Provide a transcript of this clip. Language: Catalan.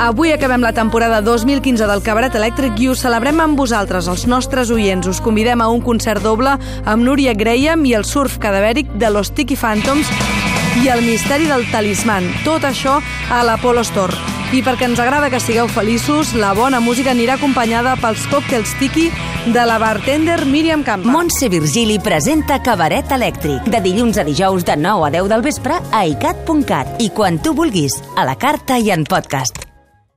Avui acabem la temporada 2015 del Cabaret Elèctric i ho celebrem amb vosaltres, els nostres oients. Us convidem a un concert doble amb Núria Graham i el surf cadavèric de Los Tiki Phantoms i el misteri del talisman. Tot això a l'Apollo Store. I perquè ens agrada que sigueu feliços, la bona música anirà acompanyada pels còctels Tiki de la bartender Míriam Campa. Montse Virgili presenta Cabaret Elèctric de dilluns a dijous de 9 a 10 del vespre a icat.cat i quan tu vulguis, a la carta i en podcast.